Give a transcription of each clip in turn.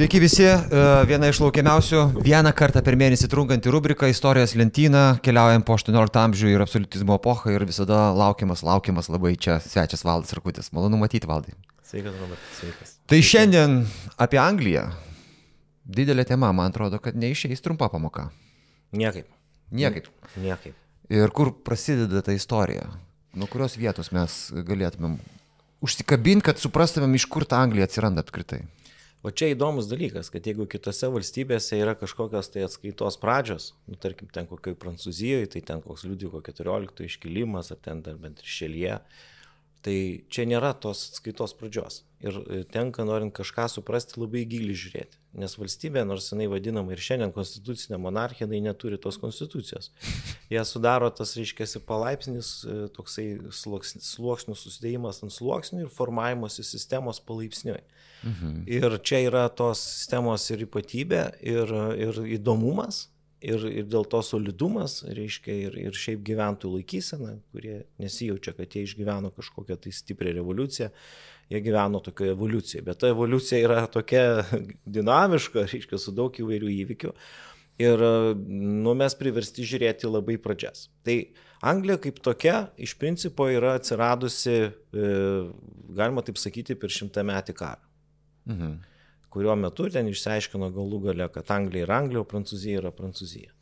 Sveiki visi, e, viena iš laukiamiausių, vieną kartą per mėnesį trunkanti rubrika Istorijos lentyna, keliaujam po 18 amžių ir absoliutizmo epochą ir visada laukiamas, laukiamas labai čia svečias Valdas Rakutis. Malonu matyti, Valdai. Sveikas, Robertas, sveikas. Tai šiandien apie Angliją. Didelė tema, man atrodo, kad neišeis trumpa pamoka. Niekaip. Niekaip. Niekaip. Ir kur prasideda ta istorija? Nuo kurios vietos mes galėtumėm užsikabinti, kad suprastumėm, iš kur ta Anglija atsiranda apskritai? O čia įdomus dalykas, kad jeigu kitose valstybėse yra kažkokios tai atskaitos pradžios, nu, tarkim, ten kokioj Prancūzijoje, tai ten koks Liudviko 14 iškilimas, ar ten dar bent ir šelyje, tai čia nėra tos atskaitos pradžios. Ir e, tenka, norint kažką suprasti, labai giliai žiūrėti. Nes valstybė, nors jinai vadinama ir šiandien konstitucinė monarchija, jinai neturi tos konstitucijos. Jie sudaro tas, reiškia, palaipsnis, e, toksai sluoksnių susidėjimas ant sluoksnių ir formavimosi sistemos palaipsniui. Mhm. Ir čia yra tos sistemos ir ypatybė, ir, ir įdomumas, ir, ir dėl to solidumas, reiškia, ir, ir šiaip gyventojų laikysena, kurie nesijaučia, kad jie išgyveno kažkokią tai stiprią revoliuciją, jie gyveno tokioje evoliucijoje. Bet ta evoliucija yra tokia dinamiška, reiškia, su daug įvairių įvykių. Ir nu, mes priversti žiūrėti labai pradžias. Tai Anglija kaip tokia iš principo yra atsiradusi, e, galima taip sakyti, per šimtą metį karą. Mhm kurio metu ten išsiaiškino galų gale, kad Anglija yra Anglija, o Prancūzija yra Prancūzija.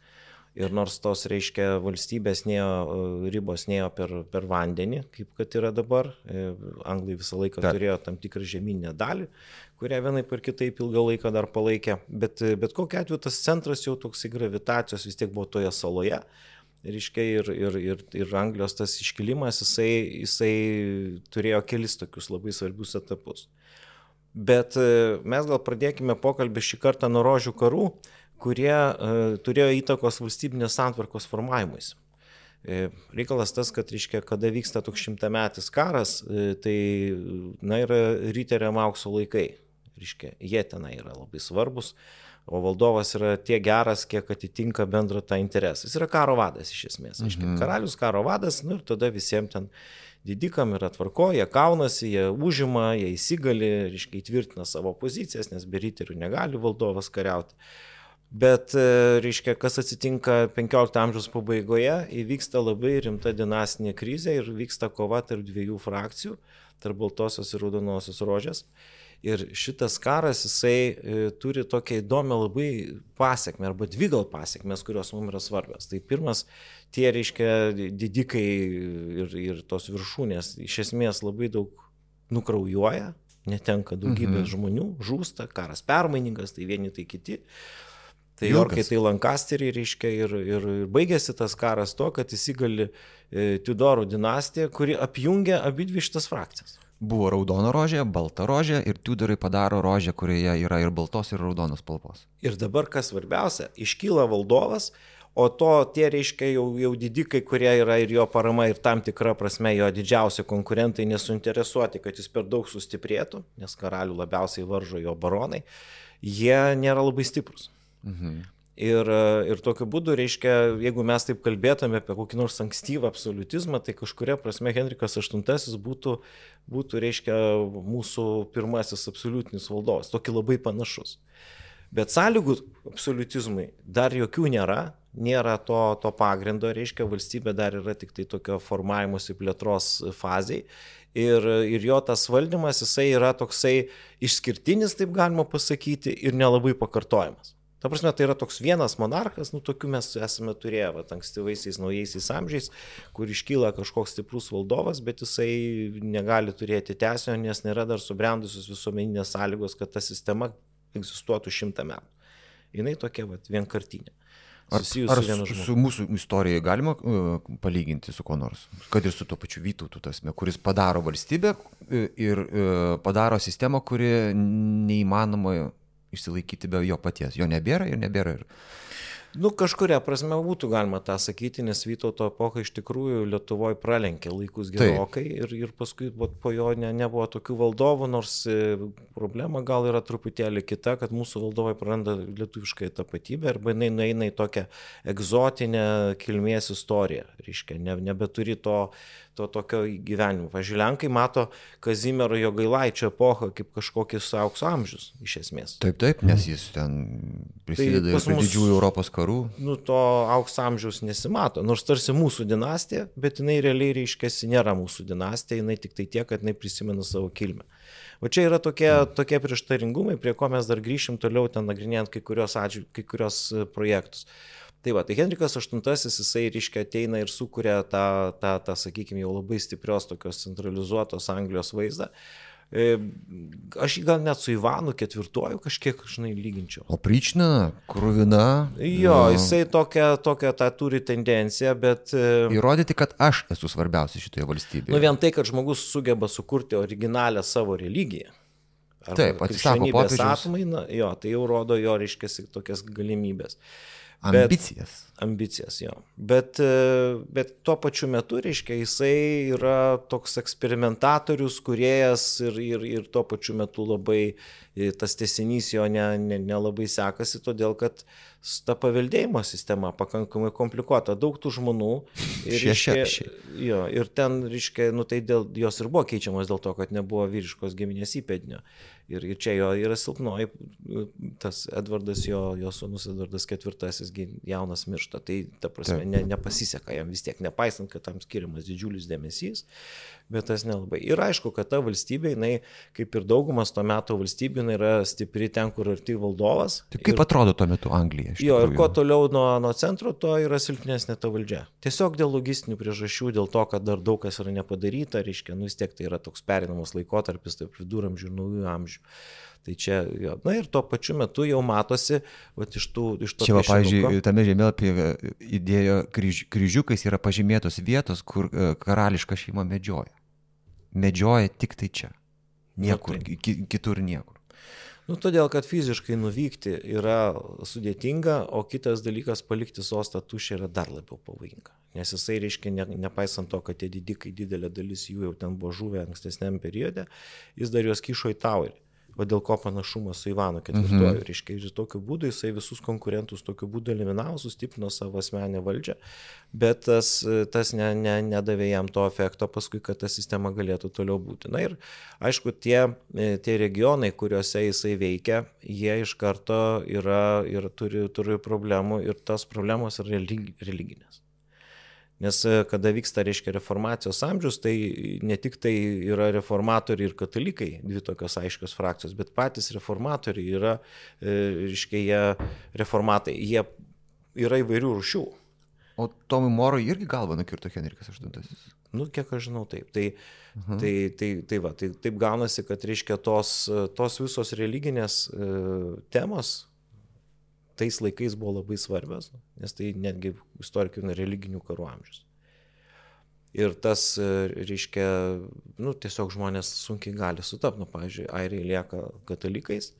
Ir nors tos, reiškia, valstybės nėjo, e, ribos nėjo per, per vandenį, kaip kad yra dabar, e, Anglai visą laiką Taip. turėjo tam tikrą žemynę dalį, kurią vienai per kitaip ilgą laiką dar palaikė, bet, bet kokia atveju tas centras jau toksai gravitacijos vis tiek buvo toje saloje. Reiškia, ir, ir, ir, ir Anglijos tas iškilimas, jisai, jisai turėjo kelis tokius labai svarbius etapus. Bet e, mes gal pradėkime pokalbį šį kartą nuo rožių karų, kurie uh, turėjo įtakos valstybinės santvarkos formavimuisi. E, reikalas tas, kad, reiškia, kada vyksta toks šimtametis karas, tai, na, yra ryteriam aukso laikai. Reiškia, jie tenai yra labai svarbus, o valdovas yra tiek geras, kiek atitinka bendrą tą interesą. Jis yra karo vadas iš esmės. Reiškia, mhm. karalius karo vadas, nu ir tada visiems ten didikam yra tvarko, jie kaunasi, jie užima, jie įsigali, reiškia įtvirtina savo pozicijas, nes be ryterių negali valdovas kariauti. Bet, e, reiškia, kas atsitinka 15 amžiaus pabaigoje, įvyksta labai rimta dinastinė krizė ir vyksta kova tarp dviejų frakcijų, tarp baltosios ir raudonosios rožės. Ir šitas karas, jisai e, turi tokią įdomią labai pasiekmę, arba dvi gal pasiekmes, kurios mums yra svarbios. Tai pirmas, tie, reiškia, didikai ir, ir tos viršūnės iš esmės labai daug nukraujuoja, netenka daugybės mhm. žmonių, žūsta, karas permainingas, tai vieni, tai kiti. Tai Jorkai, tai Lankasteriai, reiškia, ir, ir, ir baigėsi tas karas to, kad įsigali e, Tudorų dinastija, kuri apjungia abi dvi šitas frakcijas buvo raudona rožė, balta rožė ir Tudorai padaro rožę, kurioje yra ir baltos, ir raudonos spalvos. Ir dabar kas svarbiausia, iškyla valdovas, o to tie reiškia jau, jau didikai, kurie yra ir jo parama, ir tam tikra prasme jo didžiausi konkurentai nesuinteresuoti, kad jis per daug sustiprėtų, nes karalių labiausiai varžo jo baronai, jie nėra labai stiprus. Mhm. Ir, ir tokiu būdu, reiškia, jeigu mes taip kalbėtume apie kokį nors ankstyvą absoliutizmą, tai kažkuria prasme Henrikas VIII būtų, būtų, reiškia, mūsų pirmasis absoliutinis valdovas, tokį labai panašus. Bet sąlygų absoliutizmui dar jokių nėra, nėra to, to pagrindo, reiškia, valstybė dar yra tik tai tokio formavimuose plėtros fazai. Ir, ir jo tas valdymas, jisai yra toksai išskirtinis, taip galima pasakyti, ir nelabai pakartojamas. Ta prasme, tai yra toks vienas monarchas, nu tokių mes esame turėję, va, ankstyvaisiais naujaisiais amžiais, kur iškyla kažkoks stiprus valdovas, bet jisai negali turėti tęsinio, nes nėra dar subrendusios visuomeninės sąlygos, kad ta sistema egzistuotų šimtą metų. Jis tokia va, vienkartinė. Ar, ar su, su mūsų istorija galima uh, palyginti su kuo nors? Kad ir su tuo pačiu Vytautu, tasme, kuris padaro valstybę e, ir uh, padaro sistemą, kuri neįmanoma išsilaikyti be jo paties. Jo nebėra ir nebėra. Ir... Nu, kažkuria prasme būtų galima tą sakyti, nes Vytauto epocha iš tikrųjų Lietuvoje pralenkė laikus gerokai Taip. ir, ir paskui po jo ne, nebuvo tokių valdovų, nors e, problema gal yra truputėlį kita, kad mūsų valdovai praranda lietuvišką tapatybę arba jinai nueina į tokią egzotinę kilmės istoriją. Reiškia, ne, nebeturi to, to tokio gyvenimo. Pavyzdžiui, Lenkai mato Kazimiero Jogailaičio epochą kaip kažkokį aukso amžius, iš esmės. Taip, taip, nes jis ten prisideda tai prie didžiųjų Europos karų. Nu, to aukso amžiaus nesimato. Nors tarsi mūsų dinastija, bet jinai realiai reiškia, nėra mūsų dinastija, jinai tik tai tiek, kad jinai prisimena savo kilmę. O čia yra tokie, mm. tokie prieštaringumai, prie ko mes dar grįšim toliau ten nagrinėjant kai kurios, atžiū, kai kurios e, projektus. Tai va, tai Henrikas VIII, jisai, reiškia, ateina ir sukuria tą, tą, tą sakykime, jau labai stiprios tokios centralizuotos Anglijos vaizdą. E, aš jį gal net su Ivanu ketvirtuoju kažkiek, žinai, lyginčiau. O Pryčina, Krūvina. Jo, jisai tokią, tokią tą turi tendenciją, bet... E, Įrodyti, kad aš esu svarbiausias šitoje valstybėje. Nu vien tai, kad žmogus sugeba sukurti originalią savo religiją. Taip, atsisako popiežiaus. Atmaina, jo, tai jau rodo jo, reiškia, tokias galimybės. Uh, Ambicijas. Bet, ambicijas, jo. Bet, e, bet tuo pačiu metu, reiškia, jisai yra toks eksperimentatorius, kuriejas ir, ir, ir tuo pačiu metu labai e, tas tesinys jo nelabai ne, ne, ne sekasi, todėl kad ta paveldėjimo sistema pakankamai komplikuota. Daug tų žmonių. Ir, reiškia, jo, ir ten, reiškia, nu, tai dėl, jos ir buvo keičiamas dėl to, kad nebuvo vyriškos giminės įpėdinio. Ir, ir čia jo yra silpnoji, tas Edvardas, jo, jo sunus Edvardas IV, jaunas miršta. Tai ta prasme, ne, nepasiseka jam vis tiek, nepaisant, kad tam skiriamas didžiulis dėmesys, bet tas nelabai. Ir aišku, kad ta valstybė, jinai, kaip ir daugumas to meto valstybių, jinai yra stipri ten, kur arti valdovas. Tai kaip ir, atrodo tuo metu Anglija? Jo, ir kuo toliau nuo, nuo centro, tuo yra silpnesnė ta valdžia. Tiesiog dėl logistinių priežasčių, dėl to, kad dar daug kas yra nepadaryta, reiškia, nu vis tiek tai yra toks perinamas laikotarpis tarp viduramžių ir naujų amžių amžių. Tai čia, jo, na ir tuo pačiu metu jau matosi, va, iš tų, iš to. Čia, va, pavyzdžiui, tame žemėlapyje įdėjo kryž, kryžiukais yra pažymėtos vietos, kur e, karališka šeima medžioja. Medžioja tik tai čia. Niekur, na, tai. kitur niekur. Nu, todėl, kad fiziškai nuvykti yra sudėtinga, o kitas dalykas palikti sostą tuščią yra dar labiau pavojinga. Nes jisai, reiškia, ne, nepaisant to, kad tie didikai didelė dalis jų jau ten buvo žuvę ankstesniam periode, jis dar juos kišo į taurį va dėl ko panašumas su Ivanu ketvirtuoju. Mhm. Reiškia, ir tokiu būdu jisai visus konkurentus tokiu būdu eliminavo, sustiprino savo asmenę valdžią, bet tas, tas ne, ne, nedavė jam to efekto paskui, kad ta sistema galėtų toliau būti. Na ir aišku, tie, tie regionai, kuriuose jisai veikia, jie iš karto yra ir turi, turi problemų ir tos problemos yra religinės. Nes e, kada vyksta, reiškia, reformacijos amžius, tai ne tik tai yra reformatoriai ir katalikai, dvi tokios aiškios frakcijos, bet patys reformatoriai yra, e, reiškia, jie reformatai, jie yra įvairių rušių. O Tomui Morui irgi galva nukirto Henrikas VIII. Nu, kiek aš žinau, taip. Tai, uh -huh. tai, tai, tai, va, tai taip gaunasi, kad, reiškia, tos, tos visos religinės e, temos, tais laikais buvo labai svarbios, nes tai netgi istorikų religinių karų amžius. Ir tas, e, reiškia, nu, tiesiog žmonės sunkiai gali sutapti, nu, pavyzdžiui, airiai lieka katalikais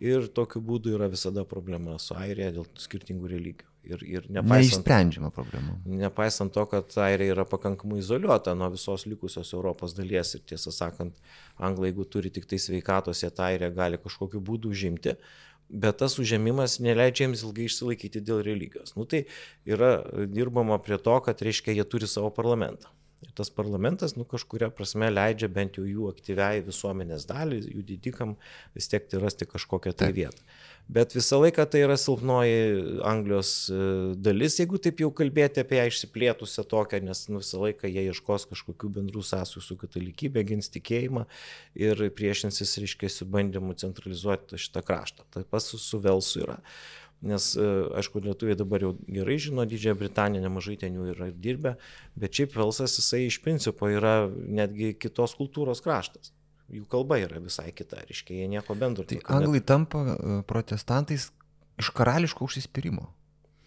ir tokiu būdu yra visada problema su airija dėl skirtingų religijų. Ir, ir nepaisant, Neišsprendžiama problema. Nepaisant to, kad airija yra pakankamai izoliuota nuo visos likusios Europos dalies ir tiesą sakant, anglai, jeigu turi tik tai sveikatos, jie tą airiją gali kažkokiu būdu užimti, bet tas užėmimas neleidžia jiems ilgai išsilaikyti dėl religijos. Nu, tai yra dirbama prie to, kad reiškia, jie turi savo parlamentą. Ir tas parlamentas, nu, kažkuria prasme leidžia bent jau jų aktyviai visuomenės dalį, jų didikam vis tiek rasti kažkokią tai vietą. Bet visą laiką tai yra silpnoji Anglijos e, dalis, jeigu taip jau kalbėti apie ją išsiplėtusią tokią, nes nu, visą laiką jie ieškos kažkokių bendrų sąsajų su katalikybė, gins tikėjimą ir priešinsis, reiškia, su bandymu centralizuoti šitą kraštą. Taip pat su, su Velsu yra. Nes, e, aišku, lietuviai dabar jau gerai žino Didžiąją Britaniją, nemažai ten jų yra ir dirbę, bet šiaip Velsas jisai iš principo yra netgi kitos kultūros kraštas jų kalba yra visai kita, reiškia, jie nieko bendro. Tai anglai net... tampa e, protestantais iš karališko užsispyrimo.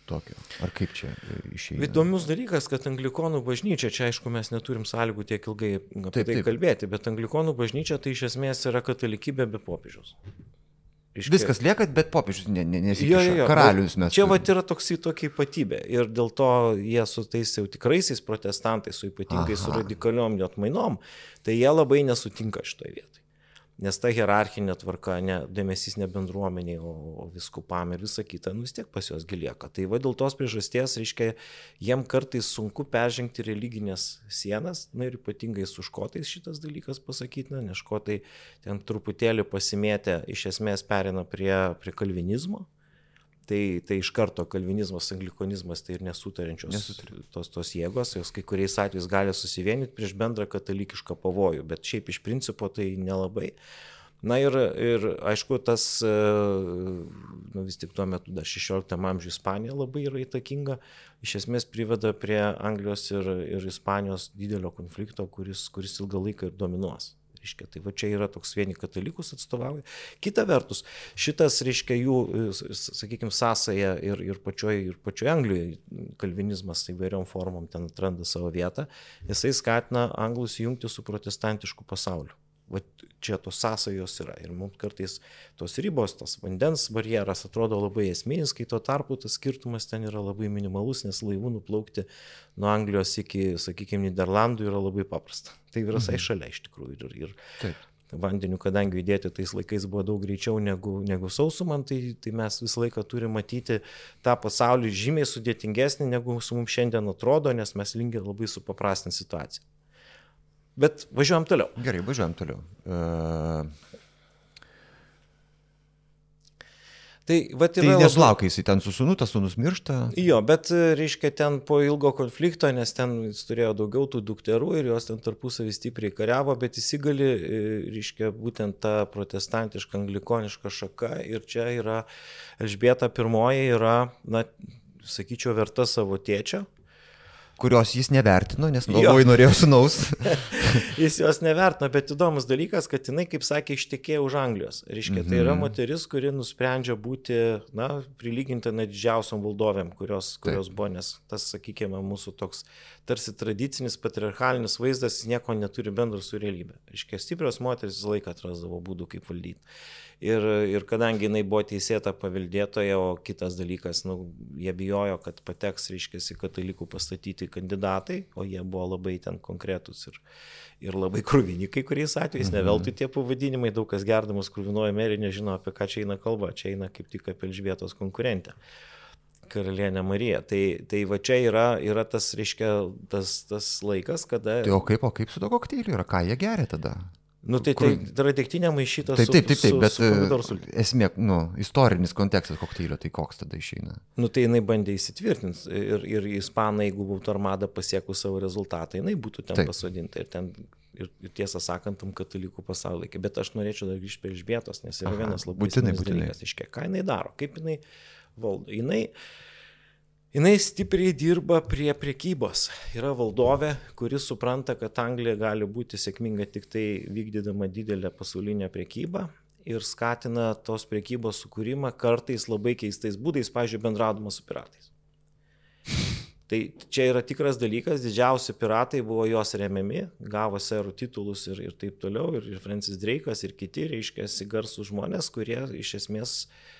Tokio. Ar kaip čia e, išėjo? Įdomus dalykas, kad anglikonų bažnyčia, čia aišku mes neturim sąlygų tiek ilgai apie taip, tai taip. kalbėti, bet anglikonų bažnyčia tai iš esmės yra katalikybė be popiežiaus. Iškia... Viskas lieka, bet popiežius ne, ne, nesikiša. Karalius mes. Čia va yra toksai tokia ypatybė. Ir dėl to jie su tais jau tikraisiais protestantais, su ypatingai Aha. su radikaliom atmainom, tai jie labai nesutinka šitoje vietoje nes ta hierarchinė tvarka, ne, dėmesys ne bendruomeniai, o, o viskupam ir visa kita, nu vis tiek pas juos gilieka. Tai va dėl tos priežasties, reiškia, jiem kartais sunku peržengti religinės sienas, na ir ypatingai su škotais šitas dalykas pasakytina, nes škotai ten truputėlį pasimėtę iš esmės perina prie, prie kalvinizmo. Tai, tai iš karto kalvinizmas, anglikonizmas tai ir nesutarinčios Nesutarin. tos, tos jėgos, jos kai kuriais atvejais gali susivienyti prieš bendrą katalikišką pavojų, bet šiaip iš principo tai nelabai. Na ir, ir aišku, tas, e, nu, vis tik tuo metu dar 16 amžiuje Ispanija labai yra įtakinga, iš esmės priveda prie Anglijos ir, ir Ispanijos didelio konflikto, kuris, kuris ilgą laiką ir dominuos. Reiškia, tai va čia yra toks vieni katalikus atstovauja. Kita vertus, šitas, reiškia, jų, sakykime, sąsaja ir, ir, pačioje, ir pačioje Anglijoje kalvinizmas įvairiom formom ten atranda savo vietą, jisai skatina anglus jungti su protestantišku pasauliu. Vat čia tos sąsajos yra. Ir mums kartais tos ribos, tas vandens barjeras atrodo labai esminis, kai tuo tarpu tas skirtumas ten yra labai minimalus, nes laivų nuplaukti nuo Anglijos iki, sakykime, Niderlandų yra labai paprasta. Tai visai mhm. šalia iš tikrųjų. Ir, ir Taip. vandeniu, kadangi judėti tais laikais buvo daug greičiau negu, negu sausumant, tai, tai mes visą laiką turime matyti tą pasaulį žymiai sudėtingesnį, negu su mums šiandien atrodo, nes mes linkę labai supaprastinti situaciją. Bet važiuojam toliau. Gerai, važiuojam toliau. Uh... Tai, va, tai nesulaukia jisai ten su sunu, tas sunus miršta. Jo, bet, reiškia, ten po ilgo konflikto, nes ten jis turėjo daugiau tų dukterų ir jos ten tarpusavį stipriai kariavo, bet įsigali, e, reiškia, būtent ta protestantiška anglikoniška šaka ir čia yra Elžbieta I yra, na, sakyčiau, verta savo tėčio, kurios jis nevertino, nes galvoj norėjo sunaus. jis jos nevertino, bet įdomus dalykas, kad jinai, kaip sakė, ištekėjo už Anglijos. Reiškia, tai yra mhm. moteris, kuri nusprendžia būti, na, prilygintina didžiausiam valdovėm, kurios, kurios Taip. buvo, nes tas, sakykime, mūsų toks tarsi tradicinis patriarchalinis vaizdas nieko neturi bendro su realybė. Reiškia, stiprios moteris visą laiką atrasdavo būdų, kaip valdyti. Ir, ir kadangi jinai buvo teisėta paveldėtoja, o kitas dalykas, nu, jie bijojo, kad pateks, reiškia, katalikų pastatyti kandidatai, o jie buvo labai ten konkretus ir, ir labai krūvini kai kuriais atvejais, mhm. ne veltui tie pavadinimai, daug kas gerdamas krūvinoje merį nežino, apie ką čia eina kalba, čia eina kaip tik apie Elžbietos konkurentę karalienė Marija. Tai, tai va čia yra, yra tas, reiškia, tas, tas laikas, kada... Tai o kaip, o kaip su to kokteiliu yra, ką jie geria tada? Nu, tai, tai, tai yra degtinė maišyta taip, taip, taip, taip, su, bet su e, esmė, nu, istorinis kontekstas kokteilio, tai koks tada išeina? Nu, tai jinai bandė įsitvirtinti ir, ir ispanai, jeigu būtų armada pasiekus savo rezultatą, jinai būtų ten taip. pasodinta ir ten, ir, ir tiesą sakant, tam katalikų pasaulyje. Bet aš norėčiau dar grįžti prie žvietos, nes yra Aha, vienas labai būtinai, būtinai. dalykas, iškia, ką jinai daro, kaip jinai valdo. Jinai, Jinai stipriai dirba prie priekybos. Yra valdovė, kuris supranta, kad Anglija gali būti sėkminga tik tai vykdydama didelę pasaulinę priekybą ir skatina tos priekybos sukūrimą kartais labai keistais būdais, pavyzdžiui, bendraudama su piratais. Tai čia yra tikras dalykas, didžiausi piratai buvo jos remiami, gavo serų titulus ir, ir taip toliau, ir Francis Drake'as ir kiti, reiškia, garsų žmonės, kurie iš esmės uh,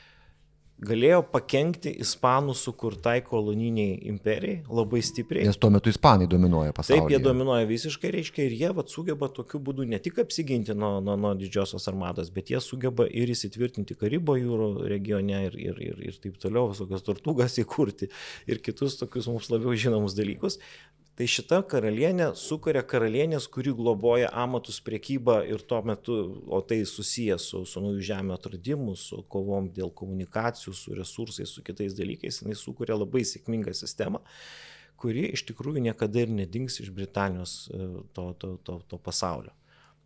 galėjo pakengti ispanų sukurtai koloniniai imperijai labai stipriai. Nes tuo metu ispanai dominuoja pasaulyje. Taip, jie dominuoja visiškai, reiškia, ir jie vat, sugeba tokiu būdu ne tik apsiginti nuo, nuo, nuo didžiosios armados, bet jie sugeba ir įsitvirtinti Karibo jūro regione ir, ir, ir, ir taip toliau, visokias tortugas įkurti ir kitus tokius mums labiau žinomus dalykus. Tai šita karalienė sukuria karalienės, kuri globoja amatus priekybą ir tuo metu, o tai susijęs su, su naujų žemė atradimu, su kovom dėl komunikacijų, su resursais, su kitais dalykais, jinai sukuria labai sėkmingą sistemą, kuri iš tikrųjų niekada ir nedings iš Britanijos e, to, to, to, to pasaulio.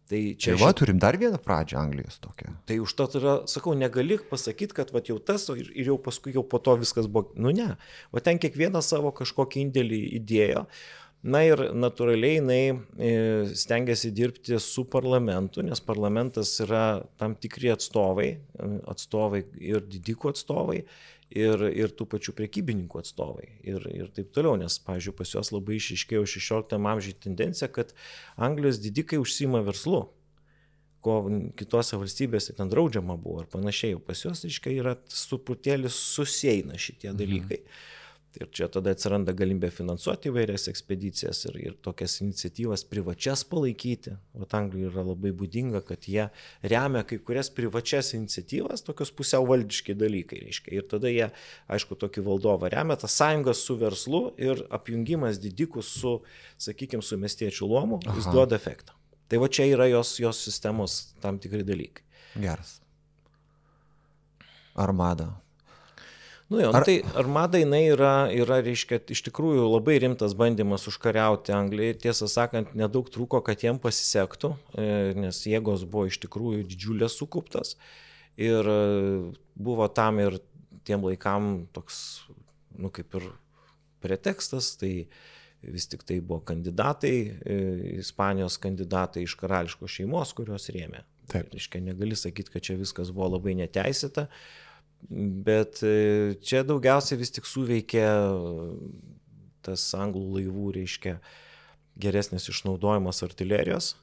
Tai čia tai va, šit... turim dar vieną pradžią Anglijos tokią. Tai už to yra, sakau, negalik pasakyti, kad va, jau tas ir, ir jau paskui jau po to viskas buvo, nu ne, va ten kiekvienas savo kažkokį indėlį įdėjo. Na ir natūraliai jinai e, stengiasi dirbti su parlamentu, nes parlamentas yra tam tikri atstovai, e, atstovai ir didikų atstovai, ir, ir tų pačių prekybininkų atstovai ir, ir taip toliau, nes, pavyzdžiui, pas juos labai išiškėjo 16 amžiuje tendencija, kad Anglijos didikai užsima verslu. ko kitose valstybėse ten draudžiama buvo ir panašiai, pas juos, reiškia, yra truputėlį susieina šitie mhm. dalykai. Mhm. Ir čia tada atsiranda galimybė finansuoti įvairias ekspedicijas ir, ir tokias iniciatyvas privačias palaikyti. O Anglijoje yra labai būdinga, kad jie remia kai kurias privačias iniciatyvas, tokios pusiau valdiški dalykai. Reiškia. Ir tada jie, aišku, tokį valdovą remia, tas sąjungas su verslu ir apjungimas didikų su, sakykime, su miestiečių luomu, jis Aha. duoda efektą. Tai va čia yra jos, jos sistemos tam tikri dalykai. Geras. Armada. Nu jo, nu Ar... tai armada jinai yra, yra, reiškia, iš tikrųjų labai rimtas bandymas užkariauti Angliją. Tiesą sakant, nedaug trūko, kad jiem pasisektų, e, nes jėgos buvo iš tikrųjų didžiulės sukuptas. Ir e, buvo tam ir tiem laikam toks, nu kaip ir pretekstas, tai vis tik tai buvo kandidatai, e, Ispanijos kandidatai iš karališkos šeimos, kurios rėmė. Taip. Reiškia, negali sakyti, kad čia viskas buvo labai neteisėta. Bet e, čia daugiausiai vis tik suveikia tas anglų laivų, reiškia, geresnis išnaudojimas artilerijos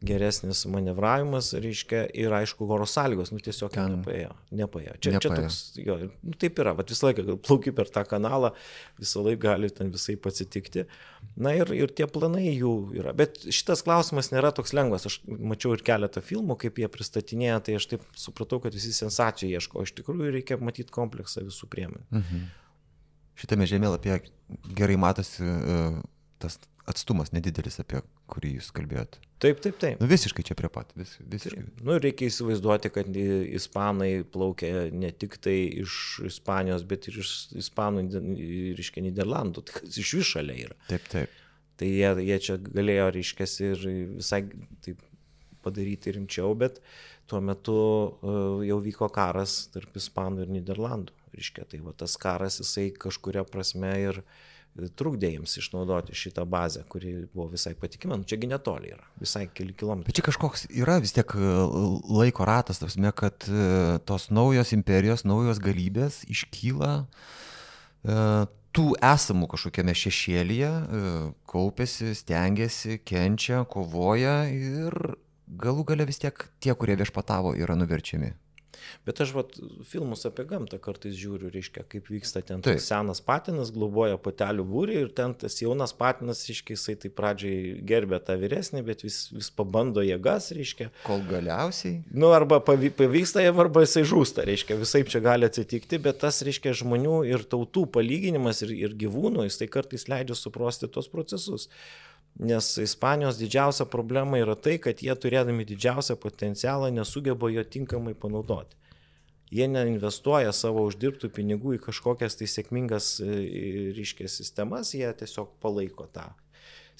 geresnis manevravimas, reiškia, ir aišku, oro sąlygos, nu tiesiog Ten. nepaėjo. Nepaėjo. Čia, nepaėjo. čia toks, jo, nu, taip yra, bet visą laiką plauki per tą kanalą, visą laiką gali ten visai pasitikti. Na ir, ir tie planai jų yra. Bet šitas klausimas nėra toks lengvas. Aš mačiau ir keletą filmų, kaip jie pristatinėja, tai aš taip supratau, kad visi sensacijų ieško. Iš tikrųjų reikia matyti kompleksą visų priemonių. Mhm. Šitame žemėlapyje gerai matosi uh, tas atstumas nedidelis, apie kurį jūs kalbėjote. Taip, taip, taip. Nu, visiškai čia prie pat. Vis, visiškai. Nu, reikia įsivaizduoti, kad ispanai plaukia ne tik tai iš Ispanijos, bet ir iš Ispanų, reiškia, Niderlandų, tai kas iš vis šalia yra. Taip, taip. Tai jie, jie čia galėjo, reiškia, ir visai taip padaryti rimčiau, bet tuo metu uh, jau vyko karas tarp Ispanų ir Niderlandų. Reiškia, tai va tas karas jisai kažkuria prasme ir uh, trukdė jiems išnaudoti šitą bazę, kuri buvo visai patikima, nu, čiagi netoli yra, visai keli kilometrai. Bet čia kažkoks yra vis tiek e, laiko ratas, tasme, kad e, tos naujos imperijos, naujos galybės iškyla e, tų esamų kažkokiame šešėlyje, kaupėsi, stengiasi, kenčia, kovoja ir galų gale vis tiek tie, kurie viešpatavo, yra nuverčiami. Bet aš vat, filmus apie gamtą kartais žiūriu, reiškia, kaip vyksta ten tas senas patinas, globoja patelių būrį ir ten tas jaunas patinas, reiškia, jisai tai pradžiai gerbė tą vyresnį, bet vis, vis pabando jėgas, reiškia. Kol galiausiai. Nu, arba pavyksta jam, arba jisai žūsta, reiškia, visai čia gali atsitikti, bet tas, reiškia, žmonių ir tautų palyginimas ir, ir gyvūnų, jis tai kartais leidžia suprasti tos procesus. Nes Ispanijos didžiausia problema yra tai, kad jie turėdami didžiausią potencialą nesugeba jo tinkamai panaudoti. Jie neinvestuoja savo uždirbtų pinigų į kažkokias tai sėkmingas e, ryškės sistemas, jie tiesiog palaiko tą.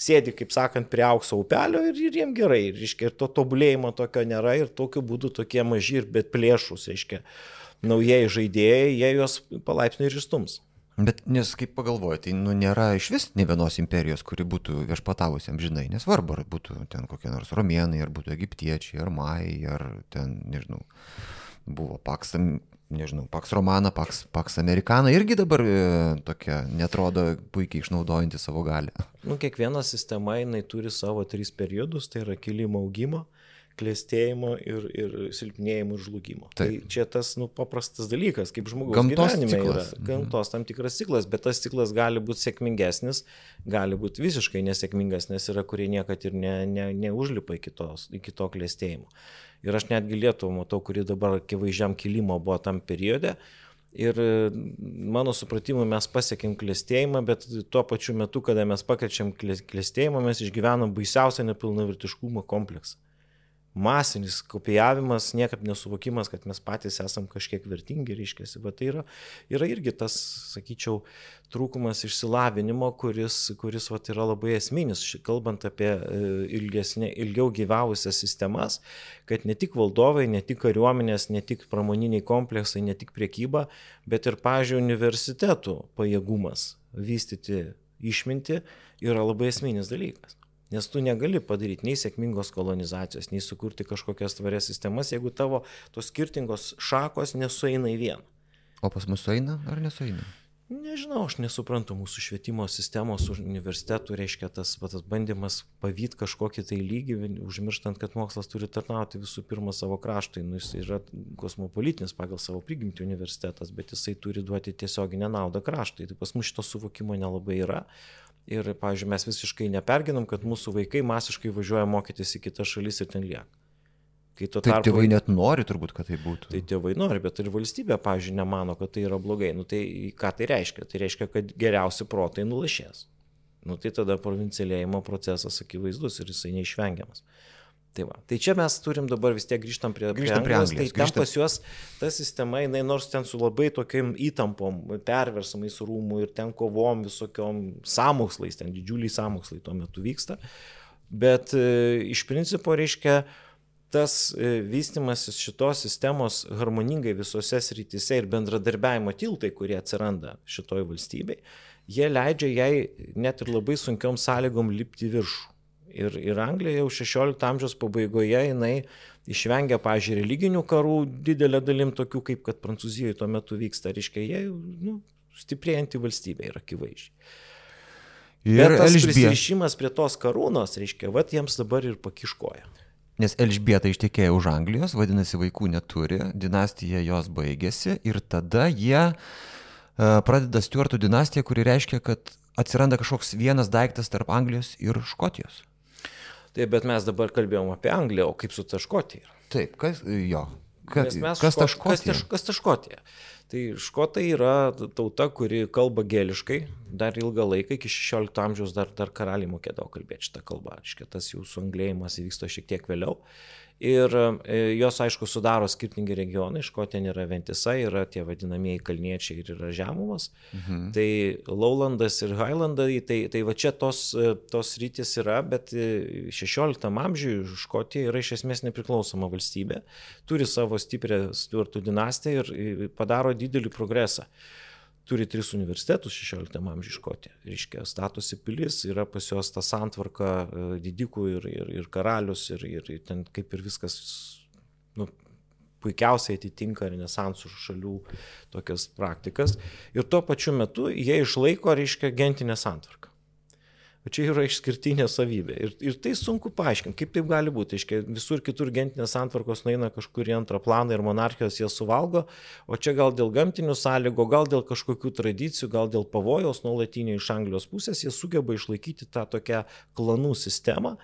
Sėdi, kaip sakant, prie aukso upelio ir, ir jiem gerai, ir, reiškia, ir to tobulėjimo tokio nėra ir tokiu būdu tokie maži ir bet plėšus, reiškia, naujieji žaidėjai, jie juos palaipsniui ir išstums. Bet nes kaip pagalvoju, tai nu, nėra iš vis ne vienos imperijos, kuri būtų viešpatavusi amžinai, nesvarbu, ar būtų ten kokie nors romėnai, ar būtų egiptiečiai, ar majai, ar ten, nežinau, buvo Pax, nežinau, Pax Romana, Pax, Pax Americana, irgi dabar e, tokia, netrodo puikiai išnaudojanti savo galę. Nu, kiekviena sistema, jinai turi savo tris periodus, tai yra kilimo augimo, klėstėjimo ir, ir silpnėjimo ir žlugimo. Taip. Tai čia tas nu, paprastas dalykas, kaip žmogaus gamtos gyvenime ciklas. yra. Mhm. Gamtos tam tikras ciklas, bet tas ciklas gali būti sėkmingesnis, gali būti visiškai nesėkmingas, nes yra, kurie niekad ir ne, ne, neužlipa iki, tos, iki to klėstėjimo. Ir aš netgi Lietuvą matau, kuri dabar akivaizdžiam kilimo buvo tam periode. Ir mano supratimu mes pasiekėm klėstėjimą, bet tuo pačiu metu, kada mes pakeičiam klėstėjimą, mes išgyvenam baisiausią nepilnavertiškumo kompleksą masinis kopijavimas, niekaip nesuvokimas, kad mes patys esam kažkiek vertingi, reiškia. Va tai yra, yra irgi tas, sakyčiau, trūkumas išsilavinimo, kuris, kuris va, yra labai esminis, kalbant apie e, ilgesnė, ilgiau gyvavusias sistemas, kad ne tik valdovai, ne tik kariuomenės, ne tik pramoniniai kompleksai, ne tik priekyba, bet ir, pažiūrėjau, universitetų pajėgumas vystyti išminti yra labai esminis dalykas. Nes tu negali padaryti nei sėkmingos kolonizacijos, nei sukurti kažkokias tvarias sistemas, jeigu tavo tos skirtingos šakos nesueina į vieną. O pas mus sueina ar nesueina? Nežinau, aš nesuprantu mūsų švietimo sistemos universitetų, reiškia tas, tas bandymas pavyt kažkokį tai lygį, užmirštant, kad mokslas turi tarnauti visų pirma savo kraštui. Nu, jis yra kosmopolitinis pagal savo prigimtį universitetas, bet jisai turi duoti tiesioginę naudą kraštui. Tai pas mus šito suvokimo nelabai yra. Ir, pavyzdžiui, mes visiškai neperginam, kad mūsų vaikai masiškai važiuoja mokytis į kitas šalis ir ten lieka. Kai tuo tai tarpu... Tėvai net nori turbūt, kad tai būtų. Tai tėvai nori, bet ir valstybė, pavyzdžiui, nemano, kad tai yra blogai. Nu, tai ką tai reiškia? Tai reiškia, kad geriausi protai nulašės. Nu, tai tada provincialėjimo procesas akivaizdus ir jisai neišvengiamas. Tai, va. tai čia mes turim dabar vis tiek grįžtam prie, grįžtam prie Anglijos. Tai grįžtam. ten pas juos ta sistema, jinai nors ten su labai tokiam įtampom, perversamais rūmų ir ten kovom visokiom samokslais, ten didžiuliai samokslai tuo metu vyksta. Bet e, iš principo reiškia, tas e, vystimasis šitos sistemos harmoningai visose srityse ir bendradarbiavimo tiltai, kurie atsiranda šitoj valstybei, jie leidžia jai net ir labai sunkiom sąlygom lipti viršų. Ir, ir Anglija jau 16 amžiaus pabaigoje jinai išvengia, pažiūrėjau, religinių karų didelė dalim tokių, kaip kad Prancūzijoje tuo metu vyksta, reiškia, jie nu, stiprėjanti valstybė yra akivaizdžiai. Ir Bet tas Elžbė... prisirišimas prie tos karūnos, reiškia, va jiems dabar ir pakiškoja. Nes Elžbieta ištekėjo už Anglijos, vadinasi, vaikų neturi, dinastija jos baigėsi ir tada jie uh, pradeda Stuartų dinastiją, kuri reiškia, kad atsiranda kažkoks vienas daiktas tarp Anglijos ir Škotijos. Taip, bet mes dabar kalbėjom apie Angliją, o kaip su ta Škotija? Taip, kas jo. Kas, kas ta Škotija? Kas, kas ta Škotija? Tai škotai yra tauta, kuri kalba geliškai, dar ilgą laiką, iki 16 amžiaus dar, dar karaliai mokėdavo kalbėti šitą kalbą. Iškia, tas jų suanglėjimas įvyksta šiek tiek vėliau. Ir e, jos, aišku, sudaro skirtingi regionai. Škotija nėra ventisa, yra tie vadinamieji kalniečiai ir yra žemumas. Mhm. Tai Lowlandas ir Highlandai, tai, tai va čia tos, e, tos rytis yra, bet 16 e, amžiuje Škotija yra iš esmės nepriklausoma valstybė, turi savo stiprią Stuartų dinastiją ir padaro didelį progresą turi tris universitetus 16 amžiuje Škotija. Reiškia, statosi pilis, yra pas juos ta santvarka e, didikų ir, ir, ir karalius ir, ir ten kaip ir viskas nu, puikiausiai atitinka renesansų šalių tokias praktikas. Ir tuo pačiu metu jie išlaiko, reiškia, gentinę santvarką. O čia yra išskirtinė savybė. Ir, ir tai sunku paaiškinti, kaip taip gali būti. Iškia, visur kitur gentinės santvarkos nueina kažkur į antrą planą ir monarchijos jas suvalgo, o čia gal dėl gamtinių sąlygų, gal dėl kažkokių tradicijų, gal dėl pavojaus nuolatinio iš Anglijos pusės, jie sugeba išlaikyti tą tokią klanų sistemą.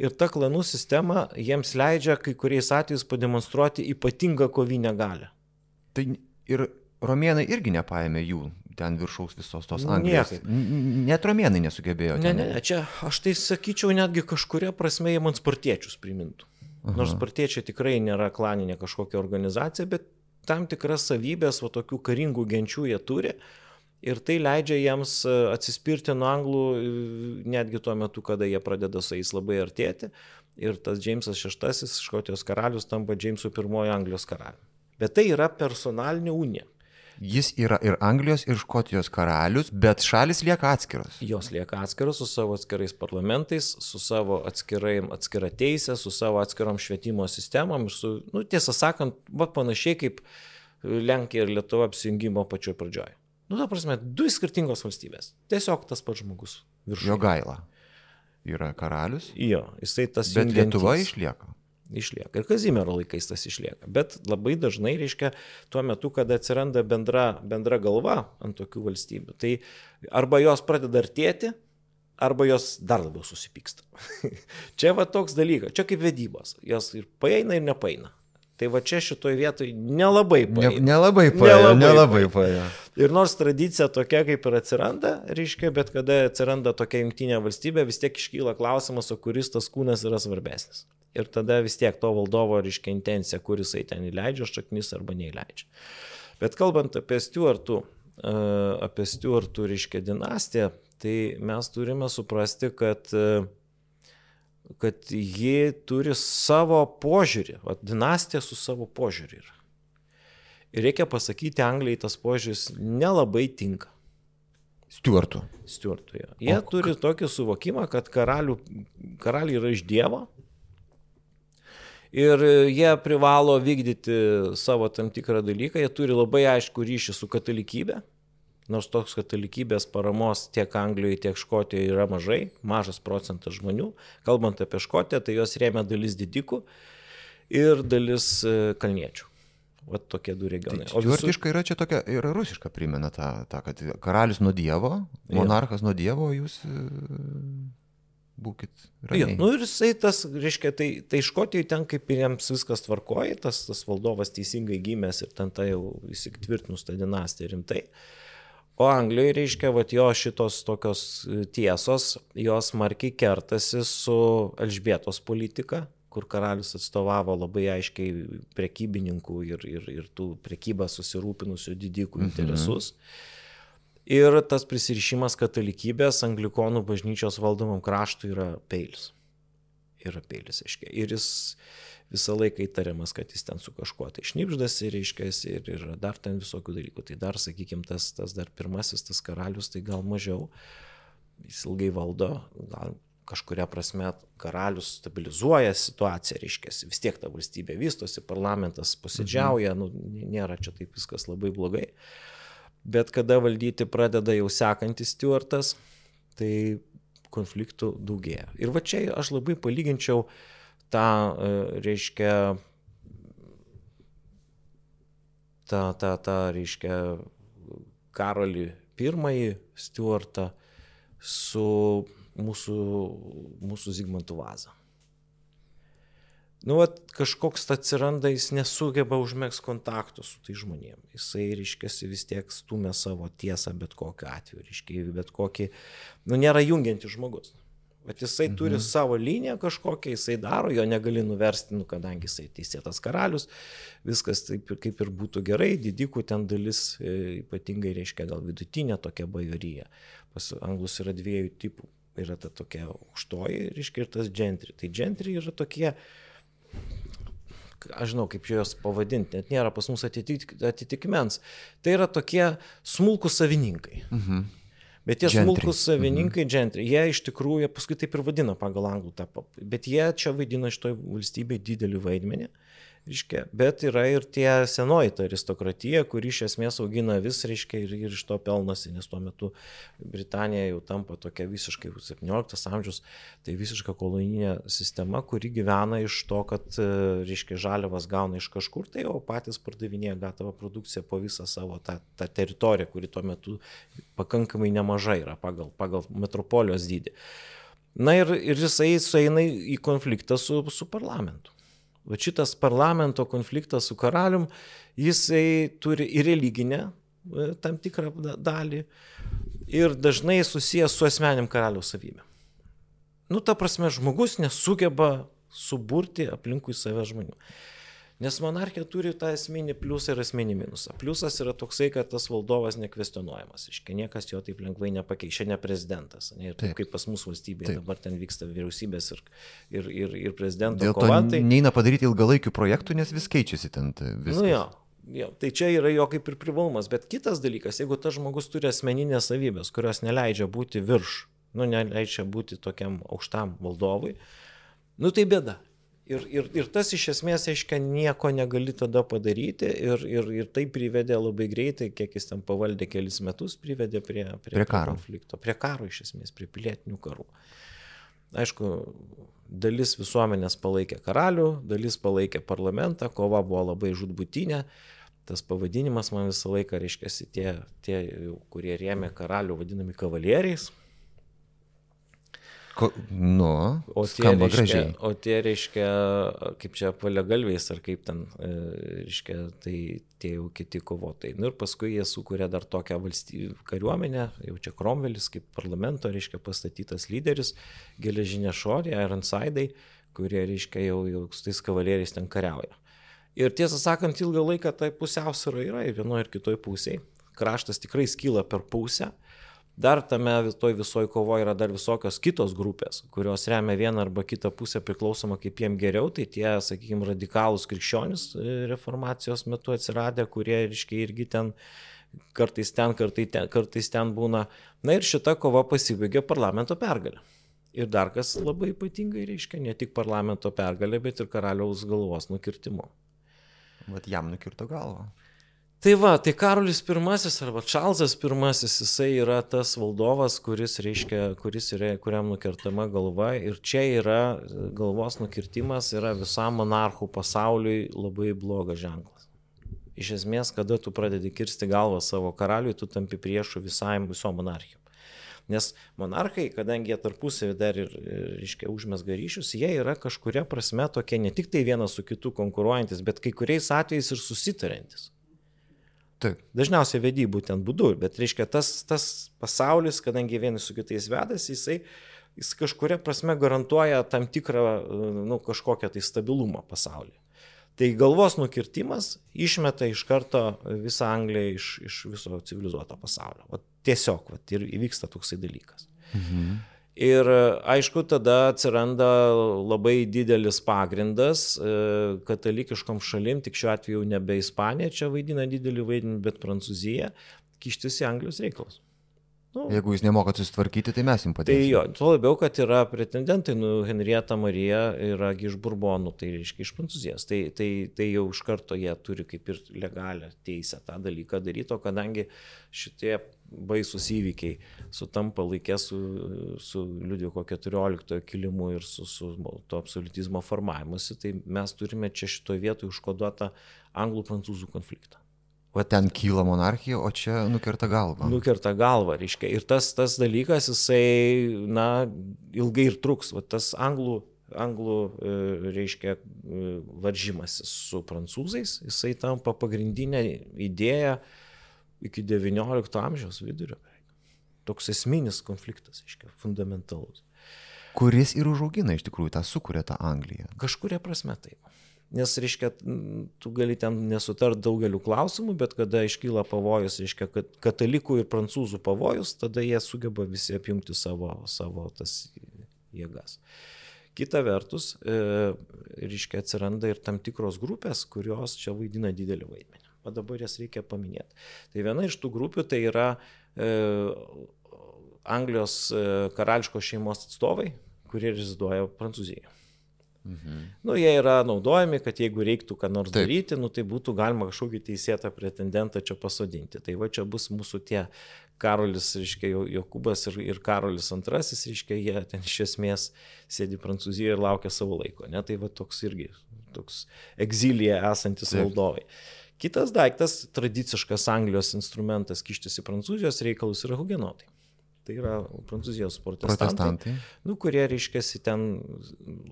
Ir ta klanų sistema jiems leidžia kai kuriais atvejais pademonstruoti ypatingą kovinę galę. Tai ir romėnai irgi nepaėmė jų ten viršaus visos tos Anglijos. Net romėnai nesugebėjo. Ne, ne, ne, čia aš tai sakyčiau netgi kažkuria prasme jie man spartiečius primintų. Aha. Nors spartiečiai tikrai nėra klaninė kažkokia organizacija, bet tam tikras savybės, va tokių karingų genčių jie turi. Ir tai leidžia jiems e, atsispirti nuo anglų e, netgi tuo metu, kada jie pradeda su jais labai artėti. Ir tas Džeimsas VI, Škotijos karalius, tampa Džeimsu I Anglijos karaliumi. Bet tai yra personalinė unija. Jis yra ir Anglijos, ir Škotijos karalius, bet šalis lieka atskiros. Jos lieka atskiros su savo atskirais parlamentais, su savo atskirai, atskira teisė, su savo atskirom švietimo sistemom ir su, nu, tiesą sakant, va panašiai kaip Lenkija ir Lietuva apsijungimo pačioje pradžioje. Nu, ta prasme, du skirtingos valstybės. Tiesiog tas pats žmogus. Viršuje. Jo gaila. Yra karalius. Jo, jisai tas. Bet Lietuva išlieka išlieka. Ir Kazimiero laikais tas išlieka. Bet labai dažnai, reiškia, tuo metu, kada atsiranda bendra, bendra galva ant tokių valstybių, tai arba jos pradeda artėti, arba jos dar labiau susipyksta. čia va toks dalykas, čia kaip vedybos. Jos ir paeina, ir nepaeina. Tai va čia šitoje vietoje nelabai paėjo. Ne, nelabai paėjo. Nelabai, nelabai paėjo. Ir nors tradicija tokia kaip ir atsiranda, reiškia, bet kada atsiranda tokia jungtinė valstybė, vis tiek iškyla klausimas, o kuris tas kūnas yra svarbesnis ir tada vis tiek to valdovo reiškia intencija, kur jisai ten įleidžia šaknis arba neįleidžia. Bet kalbant apie Stuartų, e, apie Stuartų reiškia dinastiją, tai mes turime suprasti, kad e, kad ji turi savo požiūrį, o dinastija su savo požiūrį yra. Ir reikia pasakyti, Anglijai tas požiūris nelabai tinka. Stuartų. Stuartų, jo. Jie o, turi tokį suvokimą, kad karalių, karaliai yra iš Dievo, ir jie privalo vykdyti savo tam tikrą dalyką, jie turi labai aišku ryšį su katalikybė, nors toks katalikybės paramos tiek Anglijoje, tiek Škotijoje yra mažai, mažas procentas žmonių. Kalbant apie Škotiją, tai jos rėmė dalis didikų ir dalis e, kalniečių. Vat tokie du regionai. Tai Stiuartiška visur... yra čia tokia, yra rusiška primena tą, tą kad karalius nuo Dievo, monarchas nuo Dievo, jūs e, būkit. Jo, nu ir jisai tas, reiškia, tai, tai Škotijoje ten kaip ir jiems viskas tvarkoja, tas, tas valdovas teisingai gimęs ir ten tai jau įsitvirtinus tą dinastiją rimtai. O Anglijoje, reiškia, va jo šitos tokios tiesos, jos markiai kertasi su Elžbietos politika, kur karalius atstovavo labai aiškiai prekybininkų ir, ir, ir tų prekybą susirūpinusių didikų mhm. interesus. Mhm. Ir tas prisirišimas katalikybės anglikonų bažnyčios valdomam kraštui yra peilis. Yra peilis, aiškiai. Ir jis visą laiką įtariamas, kad jis ten su kažkuo tai šnipždas ir, reiškia, ir, ir dar ten visokių dalykų. Tai dar, sakykime, tas, tas dar pirmasis, tas karalius, tai gal mažiau. Jis ilgai valdo, gal kažkuria prasme karalius stabilizuoja situaciją, reiškia, vis tiek ta valstybė vystosi, parlamentas posėdžiauja, mhm. nu, nėra čia taip viskas labai blogai. Uh, bet kada valdyti pradeda jau sekantis Stuartas, tai konfliktų daugėja. Ir va čia aš labai palyginčiau tą, e, reiškia, tą, tą, tą, reiškia, Karolį I Stuartą su mūsų, mūsų Zygmantų Vaza nu, vat, kažkoks atsiranda, jis nesugeba užmėgs kontaktų su tai žmonėmis. Jisai, reiškia, vis tiek stumia savo tiesą bet kokiu atveju, reiškia, bet kokį, nu, nėra jungiantis žmogus. Bet jisai mhm. turi savo liniją kažkokią, jisai daro, jo negali nuversti, nu, kadangi jisai teisėtas karalius, viskas taip kaip ir būtų gerai, didikų ten dalis e, ypatingai reiškia gal vidutinė tokia bajorija. Pas anglus yra dviejų tipų. Yra ta tokia aukštoji, reiškia, ir tas gentry. Tai gentry yra tokie, uh, aš žinau, kaip juos pavadinti, net nėra pas mus atitik, atitikmens. Tai yra tokie smulkus savininkai. Mhm. Bet tie smulkus savininkai, mhm. gentry, jie iš tikrųjų, paskui taip ir vadina pagal anglų tą, bet jie čia vaidina šitoje valstybėje didelį vaidmenį. Mhm Reiškia, bet yra ir tie senoji ta aristokratija, kuri iš esmės augina vis, reiškia, ir, ir iš to pelnosi, nes tuo metu Britanija jau tampa tokia visiškai 17 amžius, tai visiška kolonijinė sistema, kuri gyvena iš to, kad, reiškia, žaliavas gauna iš kažkur, tai o patys pardavinėja gatavą produkciją po visą savo tą, tą teritoriją, kuri tuo metu pakankamai nemaža yra pagal, pagal metropolijos dydį. Na ir, ir jisai sueina į konfliktą su, su parlamentu. Va šitas parlamento konfliktas su karalium, jisai turi ir religinę e, tam tikrą dalį ir dažnai susijęs su asmenim karaliaus savybė. Nu, ta prasme, žmogus nesugeba suburti aplinkui save žmonių. Nes monarchija turi tą esminį pliusą ir esminį minusą. Pliusas yra toksai, kad tas valdovas nekvestionuojamas. Iškia, niekas jo taip lengvai nepakeičia, ne prezidentas. Ne, taip, taip kaip pas mūsų valstybėje taip. dabar ten vyksta vyriausybės ir, ir, ir, ir prezidento Dėl kova. Tai neina padaryti ilgalaikių projektų, nes vis keičiasi ten. Viskas. Nu jo, Jo, tai čia yra jo kaip ir privalumas, bet kitas dalykas, jeigu tas žmogus turi asmeninės savybės, kurios neleidžia būti virš, nu, neleidžia būti tokiam aukštam valdovui, nu tai bėda. Ir, ir, ir tas iš esmės, aiškiai, nieko negali tada padaryti ir, ir, ir tai privedė labai greitai, kiek jis ten pavaldė kelis metus, privedė prie, prie, prie karo. konflikto, prie karo iš esmės, prie pilietinių karų. Aišku, dalis visuomenės palaikė karalių, dalis palaikė parlamentą, kova buvo labai žudbutinė. Tas pavadinimas man visą laiką reiškia, tie, tie, kurie rėmė karalių, vadinami kavalieriais, Ko, nu, o tie, reiškia, o tie reiškia, kaip čia palegalviais ar kaip ten, e, reiškia, tai tie jau kiti kovotojai. Nu ir paskui jie sukūrė dar tokią valstybę kariuomenę, jau čia Kromvelis kaip parlamento, reiškia, pastatytas lyderis, geležinė šorė, Ironsidai, kurie, reiškia, jau, jau su tais kavaleriais ten kariauja. Ir tiesą sakant, ilgą laiką tai pusiausvėra yra ir vienoje ir kitoje pusėje. Kraštas tikrai skyla per pusę. Dar tame toj visoje kovoje yra dar visokios kitos grupės, kurios remia vieną arba kitą pusę priklausomą kaip jiem geriau, tai tie, sakykime, radikalūs krikščionis e, reformacijos metu atsiradę, kurie, reiškia, irgi ten kartais ten, kartais ten, kartais ten būna. Na ir šita kova pasibaigė parlamento pergalę. Ir dar kas labai ypatingai reiškia, ne tik parlamento pergalė, bet ir karaliaus galvos nukirtimu. Vat jam nukirto galvą. Tai va, tai Karolis I arba Čarlzas I, jisai yra tas valdovas, kuris, reiškia, kuris yra, kuriam nukertama galva ir čia yra galvos nukirtimas yra visam monarchų pasauliui labai blogas ženklas. Iš esmės, kada tu pradedi kirsti galvą savo karaliui, tu tampi priešų visai viso monarchijų. Nes monarchai, kadangi jie tarpusavį dar ir, reiškia, užmesga ryšius, jie yra kažkuria prasme tokie ne tik tai vienas su kitu konkuruojantis, bet kai kuriais atvejais ir susitarantis. Taip. Dažniausiai vedi būtent būdu, bet reiškia tas, tas pasaulis, kadangi vieni su kitais vedasi, jisai, jis kažkuria prasme garantuoja tam tikrą, nu, kažkokią tai stabilumą pasaulyje. Tai galvos nukirtimas išmeta iš karto visą Angliją iš, iš viso civilizuoto pasaulio. O tiesiog, va, ir įvyksta toksai dalykas. Mhm. Ir aišku, tada atsiranda labai didelis pagrindas e, katalikiškom šalim, tik šiuo atveju nebe Ispanija čia vaidina didelį vaidmenį, bet Prancūzija, kištis į Anglijos reikalus. Nu, Jeigu jūs nemokat susitvarkyti, tai mes jums padėsime. Tai jo, tuo labiau, kad yra pretendentai, nu, Henrieta Marija yra iš Burbonų, tai reiškia iš Prancūzijos. Tai, tai, tai jau iš karto jie turi kaip ir legalią teisę tą dalyką daryti, o kadangi šitie baisus įvykiai sutampa laikė su, su Liudviko XIV kilimu ir su, su to absolutizmo formavimuose, tai mes turime čia šitoje vietoje užkoduotą anglų-prancūzų konfliktą. O ten kyla monarchija, o čia nukerta galvą. Nukerta galvą, reiškia. Ir tas, tas dalykas, jisai, na, ilgai ir truks. Va, tas anglų, anglų, e, reiškia, e, varžymasis su prancūzais, jisai tampa pagrindinė idėja iki XIX amžiaus vidurio. Toks esminis konfliktas, reiškia, fundamentalus. Kuris ir užaugina iš tikrųjų tą, sukuria tą Angliją. Kažkuria prasme taip. Nes, reiškia, tu gali ten nesutart daugeliu klausimų, bet kada iškyla pavojus, reiškia, kad katalikų ir prancūzų pavojus, tada jie sugeba visi apjungti savo, savo tas jėgas. Kita vertus, e, reiškia, atsiranda ir tam tikros grupės, kurios čia vaidina didelį vaidmenį. O dabar jas reikia paminėti. Tai viena iš tų grupių tai yra e, Anglijos e, karališkos šeimos atstovai, kurie reziduoja Prancūzijoje. Mhm. Nu, jie yra naudojami, kad jeigu reiktų ką nors Taip. daryti, nu, tai būtų galima kažkokį teisėtą pretendentą čia pasodinti. Tai va čia bus mūsų tie Karolis, reiškia, Jokubas ir, ir Karolis II, reiškia, jie ten iš esmės sėdi Prancūzijoje ir laukia savo laiko. Ne? Tai va toks irgi, toks egzilyje esantis Taip. valdovai. Kitas daiktas, tradiciškas Anglijos instrumentas kištis į Prancūzijos reikalus yra hugenotai. Tai yra prancūzijos protestantai, protestantai. Nu, kurie, reiškia, ten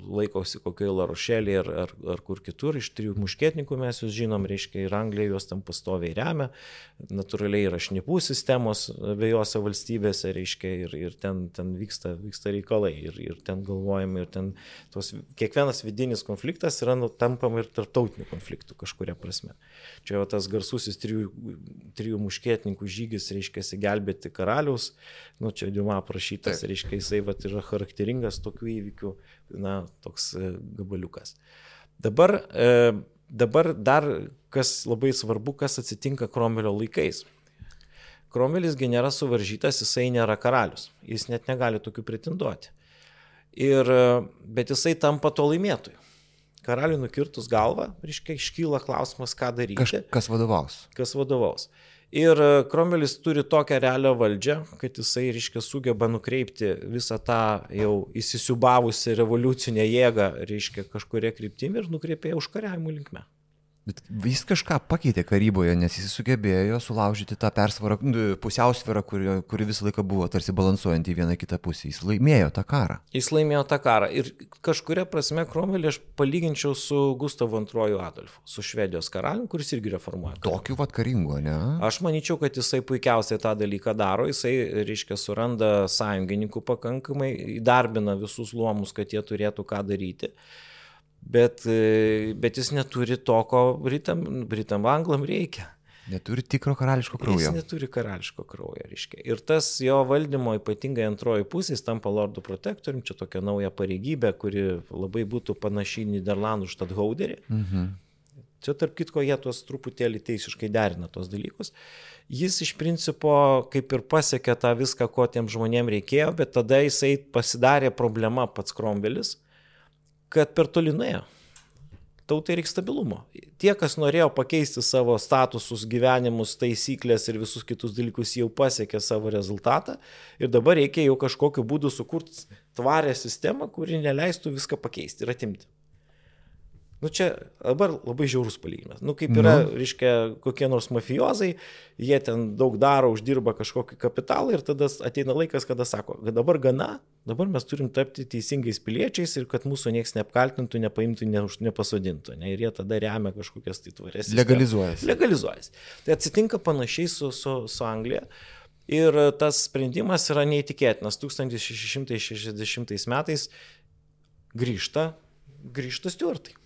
laikosi kokioje Larošelėje ar, ar, ar kur kitur. Iš trijų muškietininkų mes jūs žinom, reiškia, ir Anglija juos tam pastoviai remia. Natūraliai yra šnipų sistemos abiejose valstybėse, reiškia, ir, ir ten, ten vyksta, vyksta reikalai. Ir, ir ten galvojame, ir ten tos, kiekvienas vidinis konfliktas yra nu, tampama ir tarptautinių konfliktų kažkuria prasme. Čia jau tas garsusis trijų, trijų muškietininkų žygis, reiškia, gelbėti karaliaus nu, čia Diuma aprašytas, Taip. reiškia, jisai vat, yra charakteringas tokių įvykių, na, toks e, gabaliukas. Dabar, e, dabar dar kas labai svarbu, kas atsitinka Kromelio laikais. Kromelis nėra suvaržytas, jisai nėra karalius, jis net negali tokių pretenduoti. Ir, e, bet jisai tampa to laimėtoju. Karaliui nukirtus galvą, reiškia, iškyla klausimas, ką daryti. Kaž, kas vadovaus? Kas vadovaus. Ir e, Kromelis turi tokią realią valdžią, kad jisai, reiškia, sugeba nukreipti visą tą jau įsisiubavusią revoliucinę jėgą, reiškia, kažkuria kryptimi ir nukreipia užkariavimų linkme. Bet jis kažką pakeitė karyboje, nes jis sugebėjo sulaužyti tą persvarą, nu, pusiausvyrą, kuri, kuri visą laiką buvo tarsi balansuojant į vieną kitą pusę. Jis laimėjo tą karą. Jis laimėjo tą karą. Ir kažkuria prasme Kromelį aš palyginčiau su Gustavu II Adolfu, su Švedijos karaliumi, kuris irgi reformuoja. Tokiu vat karingu, ne? Aš manyčiau, kad jisai puikiausiai tą dalyką daro. Jisai, reiškia, suranda sąjungininkų pakankamai, įdarbina visus luomus, kad jie turėtų ką daryti bet, e, bet jis neturi to, ko Britam, Britam Anglam reikia. Neturi tikro karališko kraujo. Jis neturi karališko kraujo, reiškia. Ir tas jo valdymo ypatingai antroji pusė, jis tampa lordų protektorium, čia tokia nauja pareigybė, kuri labai būtų panaši į Niderlandų štadhauderį. Mhm. Čia tarp kitko jie tuos truputėlį teisiškai derina tos dalykus. Jis iš principo kaip ir pasiekė tą viską, ko tiem žmonėm reikėjo, bet tada jisai pasidarė problema pats Krombelis kad per toli nuėjo. tautai reikia stabilumo. Tie, kas norėjo pakeisti savo statusus, gyvenimus, taisyklės ir visus kitus dalykus, jau pasiekė savo rezultatą ir dabar reikia jau kažkokiu būdu sukurti tvarę sistemą, kuri neleistų viską pakeisti ir atimti. Nu čia dabar labai žiaurus palyginimas. Nu kaip yra, nu. reiškia, kokie nors mafijozai, jie ten daug daro, uždirba kažkokį kapitalą ir tada ateina laikas, kada sako, kad dabar gana, dabar mes turim tapti teisingais piliečiais ir kad mūsų niekas neapkaltintų, nepaimtų, ne, nepasodintų. Ne, ir jie tada remia kažkokias tai tvarės. Legalizuojasi. Legalizuojasi. Tai atsitinka panašiai su, su, su Anglija. Ir tas sprendimas yra neįtikėtinas. 1660 metais grįžta, grįžta Stuartai.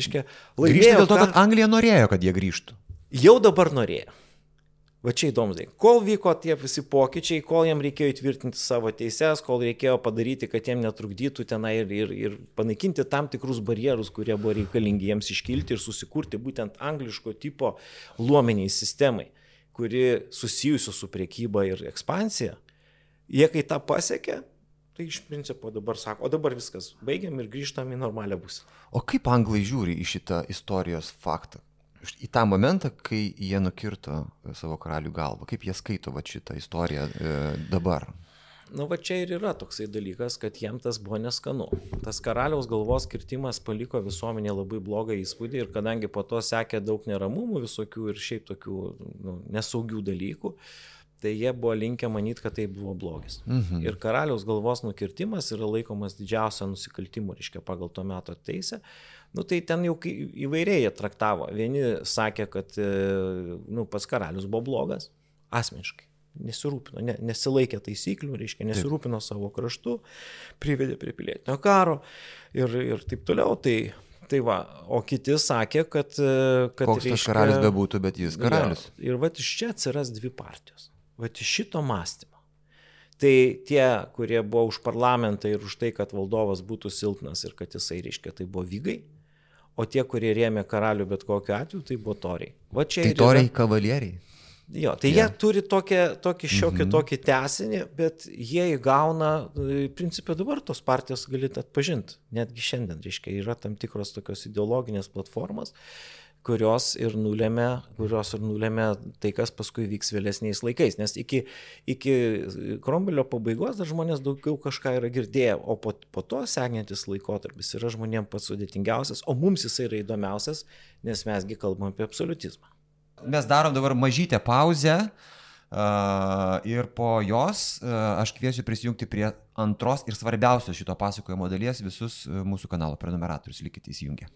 Iškia, laimėjo dėl to, kad Anglija norėjo, kad jie grįžtų. Jau dabar norėjo. Va čia įdomus dalykas. Kol vyko tie visi pokyčiai, kol jiem reikėjo įtvirtinti savo teises, kol reikėjo padaryti, kad jiem netrukdytų tenai ir, ir, ir panaikinti tam tikrus barjerus, kurie buvo reikalingi jiems iškilti ir susikurti būtent angliško tipo luomeniai sistemai, kuri susijusi su priekyba ir ekspansija, jie kai tą pasiekė, Tai iš principo dabar sako, o dabar viskas, baigiam ir grįžtam į normalią būseną. O kaip anglai žiūri į šitą istorijos faktą? Į tą momentą, kai jie nukirto savo karalių galvą, kaip jie skaito va šitą istoriją e, dabar? Na, va čia ir yra toksai dalykas, kad jiem tas buvo neskanu. Tas karaliaus galvos kirtimas paliko visuomenė labai blogą įspūdį ir kadangi po to sekė daug neramumų visokių ir šiaip tokių nu, nesaugių dalykų, uh, tai jie buvo linkę manyti, kad tai buvo blogis. Mhm. Ir karaliaus galvos nukirtimas yra laikomas didžiausia nusikaltimu, reiškia, pagal to meto teisę. Nu, tai ten jau įvairiai jie traktavo. Vieni sakė, kad e, nu, pats karalius buvo blogas, asmeniškai. Nesirūpino, ne, nesilaikė taisyklių, reiškia, nesirūpino savo kraštu, privedė prie pilietinio karo ir, ir taip toliau. Tai, Tai va, o kiti sakė, kad... E, kad Koks reiškia, tas karalius bebūtų, bet jis karalius. Ja, ir va iš čia atsiras dvi partijos. Vat iš šito mąstymo. Tai tie, kurie buvo už parlamentą ir už tai, kad valdovas būtų silpnas ir kad jisai, reiškia, tai buvo vygai, o tie, kurie rėmė karalių bet kokiu atveju, tai buvo toriai. Va čia tai toriai yra... kavalieriai. Jo, tai yeah. jie turi tokį, tokį šiokį mm -hmm. tokį tesinį, bet jie įgauna, principė dabar tos partijos galite atpažinti, netgi šiandien, reiškia, yra tam tikros tokios ideologinės platformos kurios ir nulėmė, kurios ir nulėmė tai, kas paskui vyks vėlesniais laikais. Nes iki, iki Krombilio pabaigos dar žmonės daugiau kažką yra girdėję, o po, po to sekantis laikotarpis yra žmonėms pats sudėtingiausias, o mums jis yra įdomiausias, nes mesgi kalbam apie absoliutizmą. Mes darom dabar mažytę pauzę. Uh, ir po jos uh, aš kviesiu prisijungti prie antros ir svarbiausios šito pasakojimo dalies visus mūsų kanalo prenumeratorius. Likite įsijungę.